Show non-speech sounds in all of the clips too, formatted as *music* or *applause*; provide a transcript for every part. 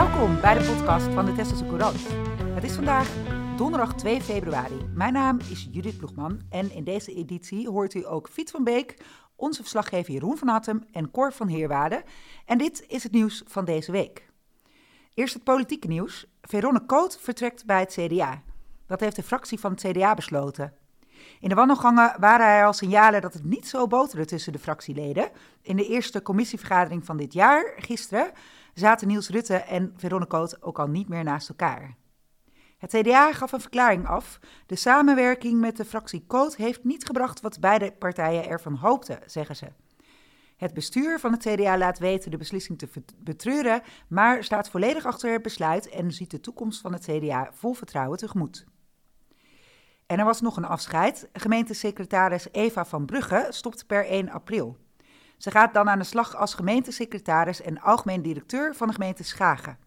Welkom bij de podcast van de Tesselse Courant. Het is vandaag donderdag 2 februari. Mijn naam is Judith Ploegman en in deze editie hoort u ook Fiet van Beek, onze verslaggever Jeroen van Hattem en Cor van Heerwaarde. En dit is het nieuws van deze week. Eerst het politieke nieuws. Veronne Koot vertrekt bij het CDA. Dat heeft de fractie van het CDA besloten. In de wandelgangen waren er al signalen dat het niet zo boterde tussen de fractieleden. In de eerste commissievergadering van dit jaar, gisteren, zaten Niels Rutte en Veronne Koot ook al niet meer naast elkaar. Het CDA gaf een verklaring af. De samenwerking met de fractie Koot heeft niet gebracht wat beide partijen ervan hoopten, zeggen ze. Het bestuur van het CDA laat weten de beslissing te betreuren, maar staat volledig achter het besluit en ziet de toekomst van het CDA vol vertrouwen tegemoet. En er was nog een afscheid. Gemeentesecretaris Eva van Brugge stopt per 1 april. Ze gaat dan aan de slag als gemeentesecretaris en algemeen directeur van de gemeente Schagen.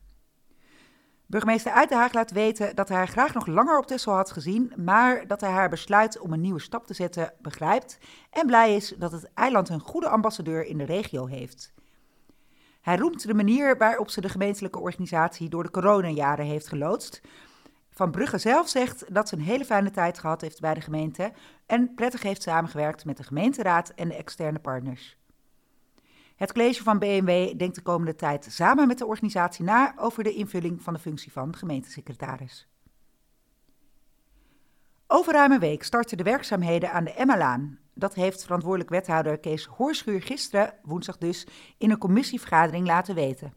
Burgemeester Uitenhaag laat weten dat hij haar graag nog langer op Texel had gezien, maar dat hij haar besluit om een nieuwe stap te zetten begrijpt en blij is dat het eiland een goede ambassadeur in de regio heeft. Hij roemt de manier waarop ze de gemeentelijke organisatie door de coronajaren heeft geloodst. Van Brugge zelf zegt dat ze een hele fijne tijd gehad heeft bij de gemeente en prettig heeft samengewerkt met de gemeenteraad en de externe partners. Het college van BMW denkt de komende tijd samen met de organisatie na over de invulling van de functie van gemeentesecretaris. Over ruim een week starten de werkzaamheden aan de Emmalaan. Dat heeft verantwoordelijk wethouder Kees Hoorschuur gisteren, woensdag dus, in een commissievergadering laten weten.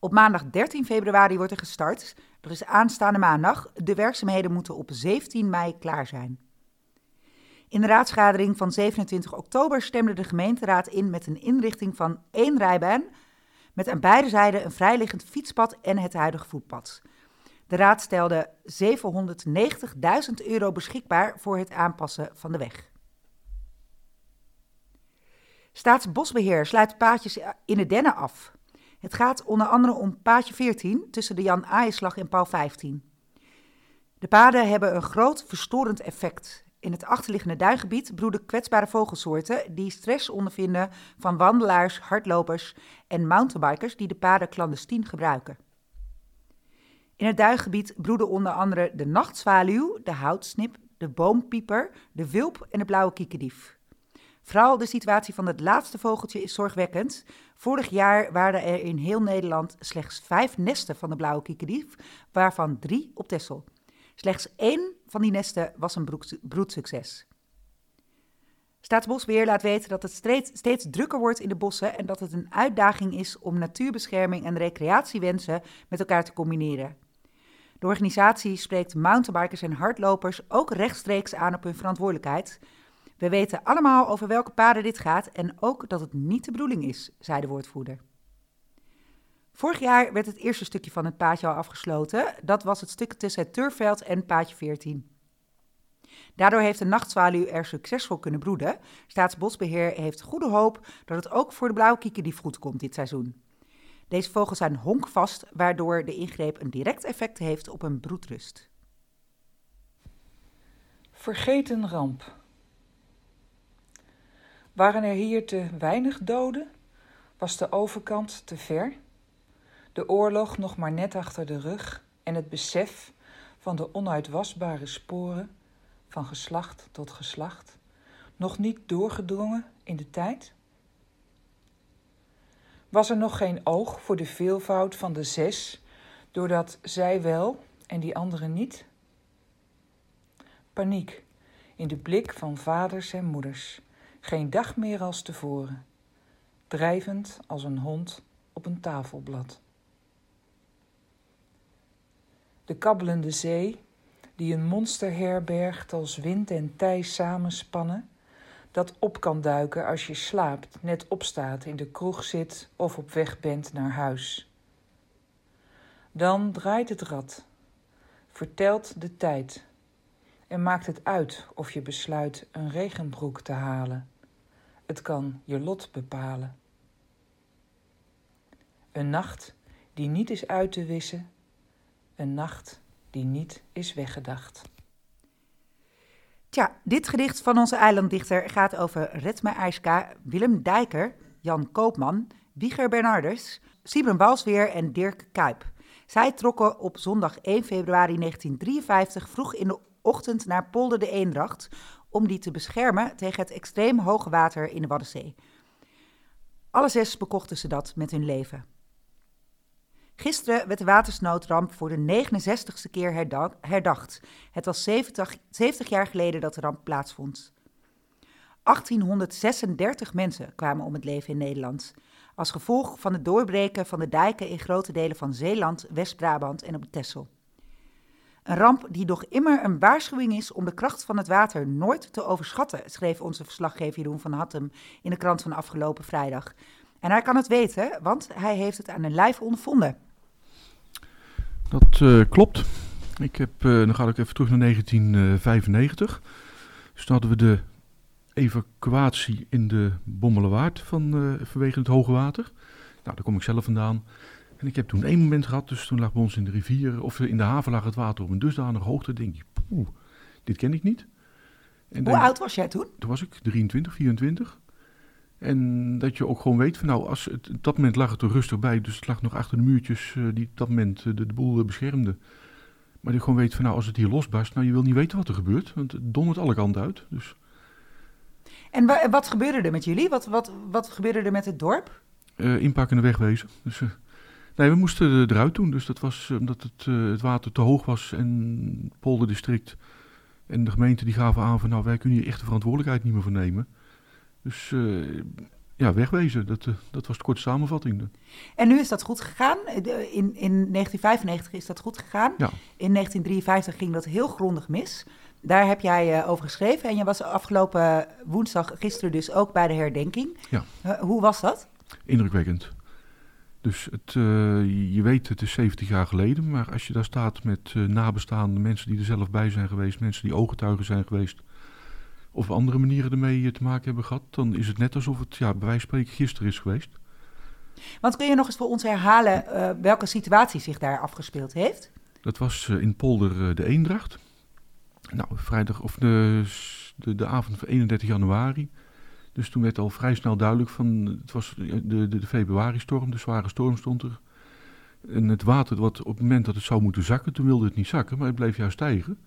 Op maandag 13 februari wordt er gestart. Dat is aanstaande maandag. De werkzaamheden moeten op 17 mei klaar zijn. In de raadsvergadering van 27 oktober stemde de gemeenteraad in met een inrichting van één rijbaan, met aan beide zijden een vrijliggend fietspad en het huidige voetpad. De raad stelde 790.000 euro beschikbaar voor het aanpassen van de weg. Staatsbosbeheer sluit paadjes in de Dennen af. Het gaat onder andere om paadje 14 tussen de Jan Aaienslag en Paul 15. De paden hebben een groot verstorend effect. In het achterliggende duingebied broeden kwetsbare vogelsoorten die stress ondervinden van wandelaars, hardlopers en mountainbikers die de paden clandestien gebruiken. In het duingebied broeden onder andere de nachtzwaluw, de houtsnip, de boompieper, de wilp en de blauwe kiekendief. Vooral de situatie van het laatste vogeltje is zorgwekkend. Vorig jaar waren er in heel Nederland slechts vijf nesten van de blauwe kiekendief, waarvan drie op Texel. Slechts één van die nesten was een broedsucces. Staatsbosbeheer laat weten dat het steeds, drukker wordt in de bossen en dat het een uitdaging is om natuurbescherming en recreatiewensen met elkaar te combineren. De organisatie spreekt mountainbikers en hardlopers ook rechtstreeks aan op hun verantwoordelijkheid. We weten allemaal over welke paden dit gaat en ook dat het niet de bedoeling is, zei de woordvoerder. Vorig jaar werd het eerste stukje van het paadje al afgesloten. Dat was het stuk tussen het Turfveld en paadje 14. Daardoor heeft de nachtzwaluw er succesvol kunnen broeden. Staatsbosbeheer heeft goede hoop dat het ook voor de blauwe kiekendief goed komt dit seizoen. Deze vogels zijn honkvast, waardoor de ingreep een direct effect heeft op hun broedrust. Vergeten ramp. Waren er hier te weinig doden? Was de overkant te ver? De oorlog nog maar net achter de rug en het besef van de onuitwasbare sporen van geslacht tot geslacht nog niet doorgedrongen in de tijd? Was er nog geen oog voor de veelvoud van de zes, doordat zij wel en die anderen niet? Paniek in de blik van vaders en moeders, geen dag meer als tevoren, drijvend als een hond op een tafelblad de kabbelende zee, die een monster herbergt als wind en tij samenspannen, dat op kan duiken als je slaapt, net opstaat, in de kroeg zit of op weg bent naar huis. Dan draait het rad, vertelt de tijd en maakt het uit of je besluit een regenbroek te halen. Het kan je lot bepalen. Een nacht die niet is uit te wissen een nacht die niet is weggedacht. Tja, dit gedicht van onze eilanddichter gaat over Retme IJska, Willem Dijker, Jan Koopman, Wieger Bernardus, Sibren Balsweer en Dirk Kuip. Zij trokken op zondag 1 februari 1953 vroeg in de ochtend naar Polder de Eendracht om die te beschermen tegen het extreem hoge water in de Waddenzee. Alle zes bekochten ze dat met hun leven. Gisteren werd de watersnoodramp voor de 69ste keer herdacht. Het was 70, 70 jaar geleden dat de ramp plaatsvond. 1836 mensen kwamen om het leven in Nederland. Als gevolg van het doorbreken van de dijken in grote delen van Zeeland, West-Brabant en op Texel. Een ramp die nog immer een waarschuwing is om de kracht van het water nooit te overschatten, schreef onze verslaggever Jeroen van Hattem in de krant van afgelopen vrijdag. En hij kan het weten, want hij heeft het aan een lijf ondervonden. Dat uh, klopt. Ik heb, uh, dan ga ik even terug naar 1995. Dus toen hadden we de evacuatie in de Bommelenwaard van, uh, vanwege het hoge water. Nou, daar kom ik zelf vandaan. En ik heb toen één moment gehad, dus toen lag bij ons in de rivier, of in de haven lag het water op een dusdanige hoogte. denk ik, poeh, dit ken ik niet. En Hoe oud was jij toen? Toen was ik 23, 24. En dat je ook gewoon weet van nou, als het, op dat moment lag het er rustig bij, dus het lag nog achter de muurtjes uh, die op dat moment uh, de, de, boel beschermden. Maar je gewoon weet van nou, als het hier losbarst, nou je wil niet weten wat er gebeurt, want het dondert alle kanten uit. Dus. En wa wat gebeurde er met jullie? Wat, wat, wat gebeurde er met het dorp? Inpakken en wegwezen. Dus, nee, we moesten eruit doen, dus dat was omdat het, het water te hoog was en polderdistrict en de gemeente die gaven aan van nou, wij kunnen hier echt de verantwoordelijkheid niet meer voor nemen. Dus uh, ja, wegwezen, dat, uh, dat was de korte samenvatting. En nu is dat goed gegaan. In, in 1995 is dat goed gegaan. Ja. In 1953 ging dat heel grondig mis. Daar heb jij uh, over geschreven en je was afgelopen woensdag, gisteren dus ook bij de herdenking. Ja. hoe was dat? Indrukwekkend. Dus het, je weet, het is 70 jaar geleden, maar als je daar staat met nabestaande mensen die er zelf bij zijn geweest, mensen die ooggetuigen zijn geweest, of andere manieren ermee te maken hebben gehad, dan is het net alsof het ja, bij wijze van spreken gisteren is geweest. Want kun je nog eens voor ons herhalen uh, welke situatie zich daar afgespeeld heeft? Dat was uh, in Polder uh, de Eendracht. Nou, vrijdag of de, de, de, avond van 31 januari. Dus toen werd al vrij snel duidelijk van, het was de, de, de februari-storm, de zware storm stond er. En het water, wat op het moment dat het zou moeten zakken, toen wilde het niet zakken, maar het bleef juist stijgen.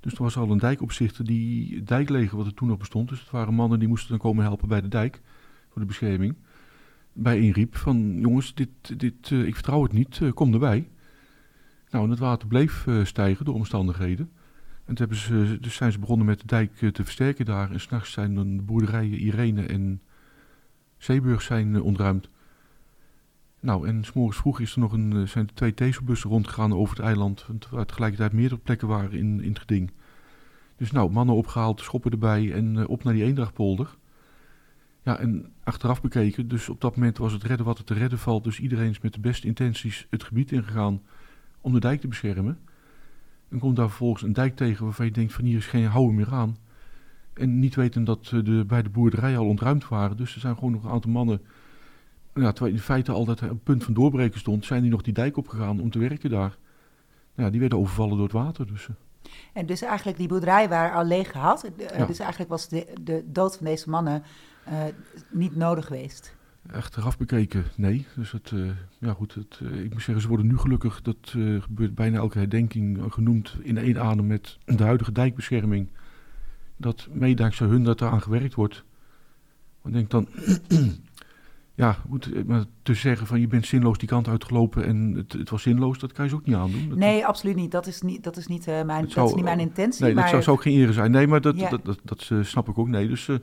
Dus er was al een dijkopzichter die dijkleger wat er toen nog bestond. Dus het waren mannen die moesten dan komen helpen bij de dijk voor de bescherming. Bij inriep van jongens, dit, dit, uh, ik vertrouw het niet, uh, kom erbij. Nou, en het water bleef uh, stijgen door omstandigheden. En toen ze, dus zijn ze begonnen met de dijk te versterken daar. En s'nachts zijn de boerderijen Irene en Zeeburg zijn ontruimd. Nou, en s'morgens vroeg is er nog een, zijn er twee Teselbussen rondgegaan over het eiland. Waar tegelijkertijd meerdere plekken waren in, in het geding. Dus nou, mannen opgehaald, schoppen erbij en uh, op naar die Eendrachtpolder. Ja, en achteraf bekeken, dus op dat moment was het redden wat er te redden valt. Dus iedereen is met de beste intenties het gebied ingegaan om de dijk te beschermen. Dan komt daar vervolgens een dijk tegen waarvan je denkt van hier is geen houden meer aan. En niet weten dat uh, de beide boerderijen al ontruimd waren. Dus er zijn gewoon nog een aantal mannen ja, terwijl in feite op het punt van doorbreken stond, zijn die nog die dijk opgegaan om te werken daar. Ja, die werden overvallen door het water. Dus. Eh. En dus eigenlijk die boerderij waren al leeg gehad. Eh, ja. Dus eigenlijk was de, de dood van deze mannen uh, niet nodig geweest. Achteraf bekeken, nee. Dus het, uh, ja goed, het, ik moet zeggen, ze worden nu gelukkig, dat gebeurt bijna elke herdenking, genoemd in één adem met de huidige dijkbescherming. Dat mede dankzij hun dat er aan gewerkt wordt. Ik denk dan, ja, goed, eh, maar te zeggen van je bent zinloos die kant uitgelopen en het, het was zinloos, dat kan je ze ook niet aandoen. Dat nee, absoluut niet. Dat is niet, dat is niet, uh, mijn, zou, dat is niet mijn intentie. Nee, maar... dat zou, zou ook geen ere zijn. Nee, maar dat, ja. dat, dat, dat, dat snap ik ook. Nee, dus uh,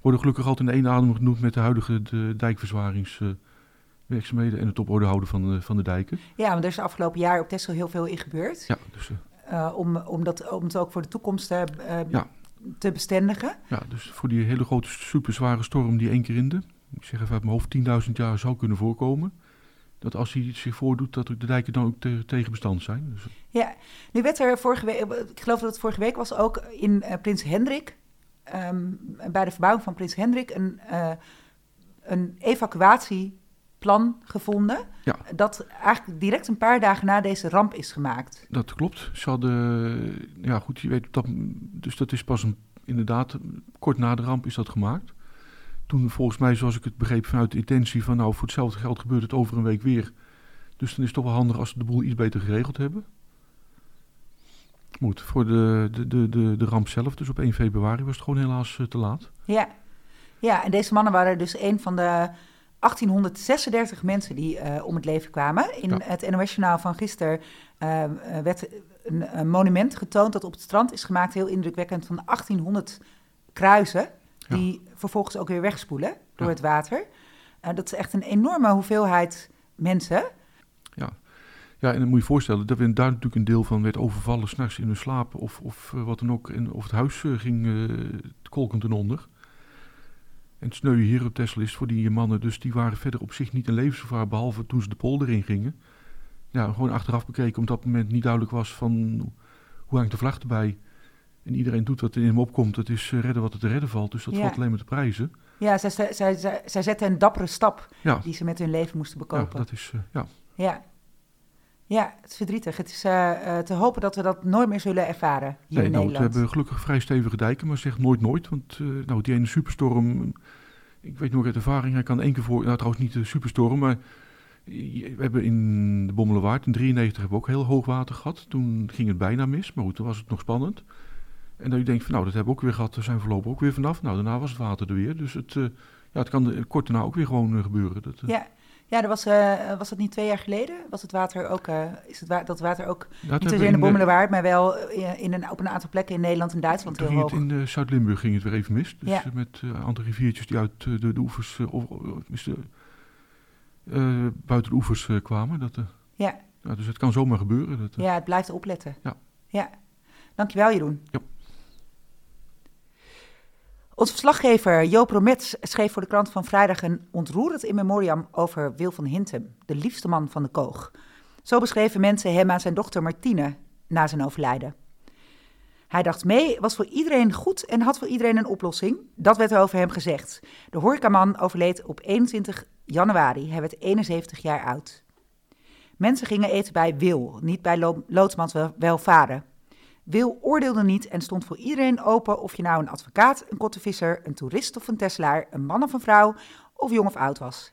worden gelukkig altijd in één adem genoemd met de huidige de dijkverzwaringswerkzaamheden en het op orde houden van, de, van de dijken. Ja, maar er is de afgelopen jaar op Texel heel veel in gebeurd. Ja, dus... om, om, dat, om het ook voor de toekomst ja. te bestendigen. Ja, dus voor die hele grote superzware storm die één keer in de ik zeg even uit mijn hoofd, 10.000 jaar zou kunnen voorkomen. Dat als hij zich voordoet, dat de dijken dan ook te, tegen bestand zijn. Dus. Ja, nu werd er vorige week, ik geloof dat het vorige week was, ook in uh, Prins Hendrik, um, bij de verbouwing van Prins Hendrik, een, uh, een evacuatieplan gevonden. Ja. Dat eigenlijk direct een paar dagen na deze ramp is gemaakt. Dat klopt. Ze hadden, ja goed, je weet dat, dus dat is pas een, inderdaad, kort na de ramp is dat gemaakt. Toen volgens mij, zoals ik het begreep vanuit de intentie van nou voor hetzelfde geld gebeurt het over een week weer. Dus dan is het toch wel handig als we de boel iets beter geregeld hebben. Moet, voor de, de, de, de, de ramp zelf, dus op 1 februari, was het gewoon helaas te laat. Ja. ja, en deze mannen waren dus een van de 1836 mensen die uh, om het leven kwamen. In het NOS-journaal van gisteren uh, werd een, een, monument getoond dat op het strand is gemaakt, heel indrukwekkend, van 1800 kruisen, die vervolgens ook weer wegspoelen door het water. Uh, dat is echt een enorme hoeveelheid mensen. Ja. Ja, en dan moet je je voorstellen dat we daar natuurlijk een deel van werd overvallen s'nachts in hun slaap of, of wat dan ook. En, of het huis ging kolkend en onder. En het sneuwe hier op Tesla is voor die mannen, dus die waren verder op zich niet een levensgevaar, behalve toen ze de polder in gingen. Ja, gewoon achteraf bekeken, omdat op dat moment niet duidelijk was van hoe hangt de vlag erbij. En iedereen doet wat in hem opkomt, het is eh, redden wat er te redden valt, dus dat valt alleen maar te prijzen. Ja, zij, zij, zij, zij zetten een dappere stap die ze met hun leven moesten bekopen. Ja, dat is, uh, ja. Ja. Ja, het is verdrietig. Het is uh, te hopen dat we dat nooit meer zullen ervaren hier nee, in nou, Nederland. We hebben gelukkig vrij stevige dijken, maar zeg nooit nooit. Want uh, nou, die ene superstorm, ik weet nog uit ervaring, hij kan één keer voor, nou trouwens niet de superstorm, maar we hebben in de Bommelerwaard in 93 hebben we ook heel hoog water gehad. Toen ging het bijna mis, maar goed, toen was het nog spannend. En dan je denkt van nou, dat hebben we ook weer gehad, daar zijn we voorlopig ook weer vanaf. Nou, daarna was het water er weer. Dus het, uh, ja, het kan kort daarna ook weer gewoon gebeuren. Dat, ja, ja, er was, uh, was dat niet twee jaar geleden? Was het water ook, uh, is het wa dat water ook dat niet in de Bommelerwaard, maar wel in een, op een aantal plekken in Nederland en Duitsland heel hoog? in uh, Zuid-Limburg ging het weer even mis. Dus ja. met een aantal riviertjes die uit de, de oevers, of, buiten de oevers kwamen. Dat, ja. ja. Dus het kan zomaar gebeuren. Dat, ja, het blijft opletten. Ja. ja. Dankjewel Jeroen. Ja. Onze verslaggever Joop Romets schreef voor de krant van vrijdag een ontroerend in memoriam over Wil van Hintem, de liefste man van de koog. Zo beschreven mensen hem aan zijn dochter Martine na zijn overlijden. Hij dacht mee, was voor iedereen goed en had voor iedereen een oplossing. Dat werd er over hem gezegd. De horecaman overleed op 21 januari. Hij werd 71 jaar oud. Mensen gingen eten bij Wil, niet bij lo loodsmans welvaren. Wil oordeelde niet en stond voor iedereen open of je nou een advocaat, een kottenvisser, een toerist of een Teslaar, een man of een vrouw of jong of oud was.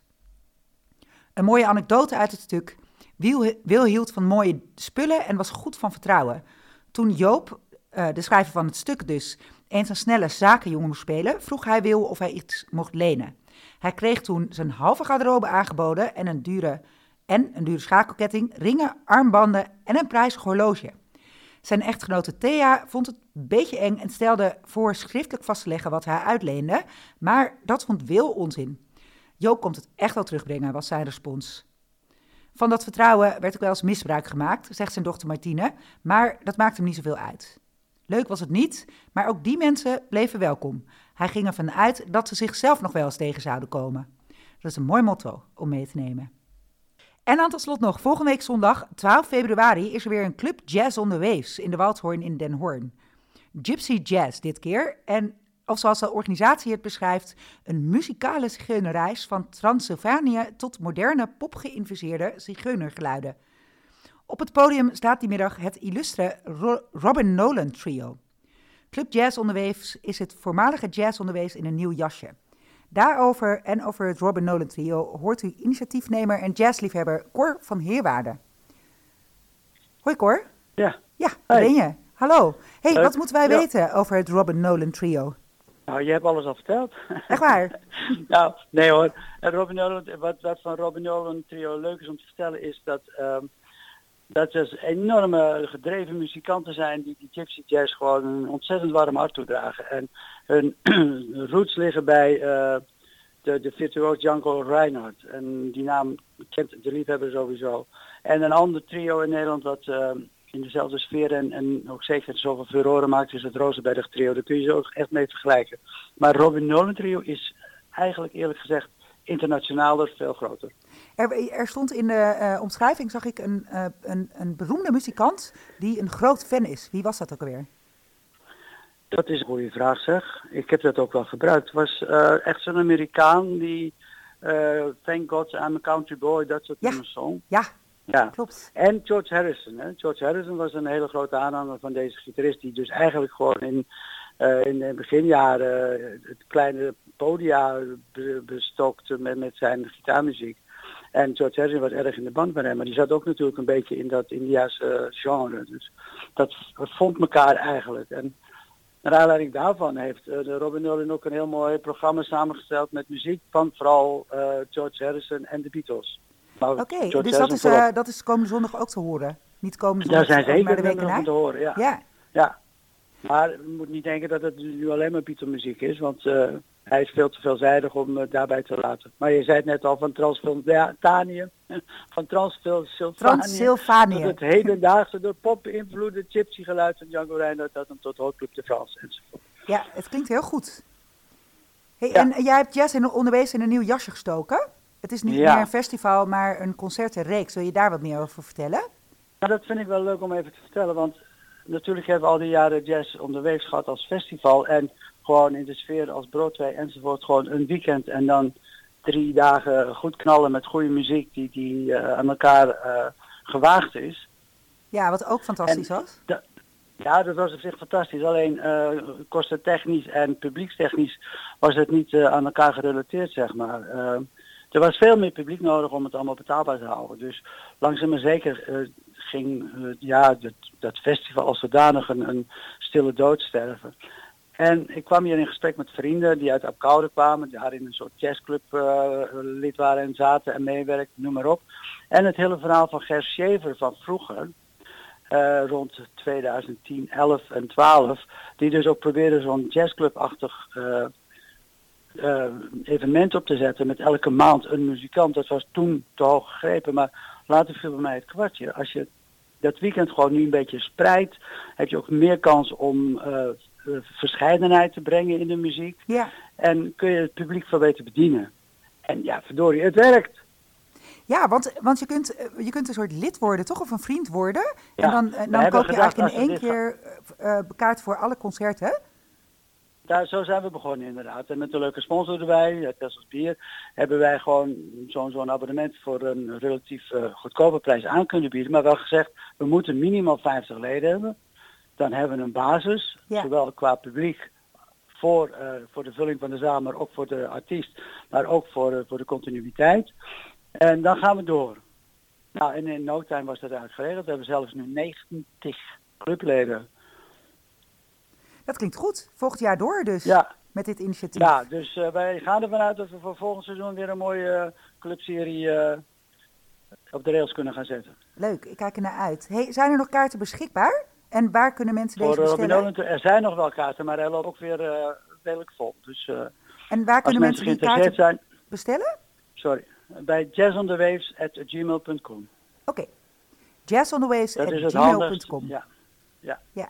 Een mooie anekdote uit het stuk. Wil, Wil hield van mooie spullen en was goed van vertrouwen. Toen Joop, uh, de schrijver van het stuk dus, eens een snelle zakenjongen moest spelen, vroeg hij Wil of hij iets mocht lenen. Hij kreeg toen zijn halve garderobe aangeboden en een dure, en een dure schakelketting, ringen, armbanden en een prijzig horloge. Zijn echtgenote Thea vond het een beetje eng en stelde voor schriftelijk vast te leggen wat hij uitleende, maar dat vond Wil onzin. Joop komt het echt wel terugbrengen, was zijn respons. Van dat vertrouwen werd ook wel eens misbruik gemaakt, zegt zijn dochter Martine, maar dat maakt hem niet zoveel uit. Leuk was het niet, maar ook die mensen bleven welkom. Hij ging ervan uit dat ze zichzelf nog wel eens tegen zouden komen. Dat is een mooi motto om mee te nemen. En dan tot slot nog, volgende week zondag 12 februari is er weer een club Jazz on the Waves in de Waldhoorn in Den Hoorn. Gypsy Jazz dit keer. En of zoals de organisatie het beschrijft, een muzikale zigeunerreis van Transylvanië tot moderne popgeïnfuseerde zigeunergeluiden. Op het podium staat die middag het illustre Ro Robin Nolan Trio. Club Jazz on the Waves is het voormalige Jazz on the Waves in een nieuw jasje. Daarover en over het Robin Nolan trio hoort u initiatiefnemer en jazzliefhebber Cor van Heerwaarde. Hoi Cor. Ja. Ja, daar ben je. Hallo. hey, wat moeten wij weten over het Robin Nolan trio? Nou, je hebt alles al verteld. Echt waar? *laughs* nou, nee hoor. Robin Nolan, wat, wat van Robin Nolan trio leuk is om te vertellen is dat... Um, dat ze enorme gedreven muzikanten zijn die die gypsy jazz gewoon een ontzettend warm hart toedragen. En hun *clears throat* roots liggen bij uh, de, de virtuoos Janko Reinhardt. En die naam kent de liefhebber sowieso. En een ander trio in Nederland wat uh, in dezelfde sfeer en, en ook zeker zoveel furoren maakt is het Rosenberg trio. Daar kun je ze ook echt mee vergelijken. Maar Robin Nolan trio is eigenlijk eerlijk gezegd internationaler, veel groter. Er, er, stond in de uh, omschrijving, zag ik, een, uh, een, een, beroemde muzikant die een groot fan is. Wie was dat ook alweer? Dat is een goede vraag zeg. Ik heb dat ook wel gebruikt. Het was uh, echt zo'n Amerikaan die Thank God I'm a Country Boy, dat soort ja. song. Ja, ja, klopt. En George Harrison. Hè. George Harrison was een hele grote aanhanger van deze gitarist die dus eigenlijk gewoon in eh, in de beginjaren het kleine podia bestokte met, met zijn gitaarmuziek. En George Harrison was erg in de band met hem, maar die zat ook natuurlijk een beetje in dat Indiase genre. Dus dat vond elkaar eigenlijk. En naar aanleiding daarvan heeft uh, de Robin Nolan ook een heel mooi programma samengesteld met muziek van vooral uh, George Harrison en de Beatles. Oké, dus dat is, uh, dat is komende zondag ook te horen? Niet komende zondag, Daar zijn zeker de week te horen, ja. ja. ja. Maar je moet niet denken dat het nu alleen maar Beatle muziek is, want hij is veel te veelzijdig om uh, daarbij te laten. Maar je zei het net al van *laughs* Transylvanië, van Transylvanië, Transylvanië. het hedendaagse door pop beïnvloede gypsy geluid van Django Reinhardt dat hem tot Club de France enzovoort. Ja, het klinkt heel goed. Hey, ja. En jij hebt jazz in onderwezen in een nieuw jasje gestoken. Het is niet meer een festival, maar een concertenreeks. Wil je daar wat meer over vertellen? Nou, dat vind ik wel leuk om even te vertellen, want natuurlijk hebben we al die jaren jazz onderweefs gehad als festival. En gewoon in de sfeer als Broadway enzovoort gewoon een weekend en dan drie dagen goed knallen met goede muziek die, die uh, aan elkaar uh, gewaagd is. Ja, wat ook fantastisch en was. Ja, dat was op zich fantastisch. Alleen uh, kostentechnisch en publiekstechnisch was het niet aan elkaar gerelateerd, zeg maar. er was veel meer publiek nodig om het allemaal betaalbaar te houden. Dus langzaam maar zeker ging ja, dat, dat festival als zodanig een, een stille dood sterven. En ik kwam hier in gesprek met vrienden die uit Apkoude kwamen, die daar in een soort jazzclub uh, lid waren en zaten en meewerkten, noem maar op. En het hele verhaal van Ger Schever van vroeger, uh, rond 2010, 11 en 12, die dus ook probeerde zo'n jazzclubachtig uh, evenement op te zetten met elke maand een muzikant. Dat was toen te hoog gegrepen, maar later viel bij mij het kwartje. Als je dat weekend gewoon nu een beetje spreidt, heb je ook meer kans om verscheidenheid te brengen in de muziek. Ja. En kun je het publiek veel beter bedienen. En ja, verdorie, het werkt. Ja, want, want je, kunt, je kunt een soort lid worden, toch? Of een vriend worden. en dan, dan koop je eigenlijk in één keer uh, kaart voor alle concerten. Daar, zo zijn we begonnen inderdaad. En met een leuke sponsor erbij, Tessels Bier, hebben wij gewoon zo'n zo'n abonnement voor een relatief uh, goedkope prijs aan kunnen bieden. Maar wel gezegd, we moeten minimaal 50 leden hebben dan hebben we een basis, ja. zowel qua publiek voor, uh, voor de vulling van de zaal, maar ook voor de artiest, maar ook voor, uh, voor de continuïteit. En dan gaan we door. Nou, en in no time was dat uitgeregeld. We hebben zelfs nu 90 clubleden. Dat klinkt goed. Volgend jaar door dus. Ja. Met dit initiatief. Ja, dus uh, wij gaan ervan uit dat we voor volgend seizoen weer een mooie clubserie op de rails kunnen gaan zetten. Leuk, ik kijk er naar uit. Hey, zijn er nog kaarten beschikbaar? En waar kunnen mensen deze Voor bestellen? Robin er zijn nog wel kaarten, maar hij loopt ook weer uh, redelijk vol. Dus, uh, en waar kunnen mensen, mensen die kaarten zijn, bestellen? Sorry, bij jazzonthewaves.gmail.com. Oké, okay. jazzonthewaves.gmail.com. Ja. ja. ja.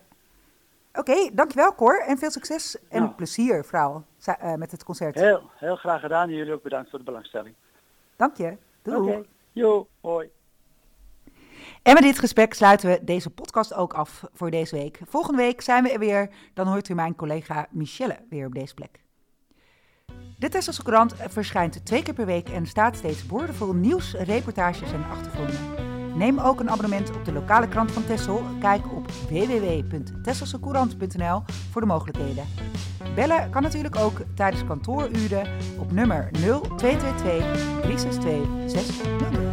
Oké, okay, dankjewel Cor en veel succes en nou. plezier vooral uh, met het concert. Heel, heel graag gedaan en jullie ook bedankt voor de belangstelling. Dank je. Doei. Oké, okay. jo, hoi. En met dit gesprek sluiten we deze podcast ook af voor deze week. Volgende week zijn we er weer. Dan hoort u mijn collega Michelle weer op deze plek. De Tesselse Courant verschijnt twee keer per week en staat steeds boordevol nieuws, reportages en achtergronden. Neem ook een abonnement op de lokale krant van Tessel. Kijk op www.tesselsecourant.nl voor de mogelijkheden. Bellen kan natuurlijk ook tijdens kantooruren op nummer 0222 362 600.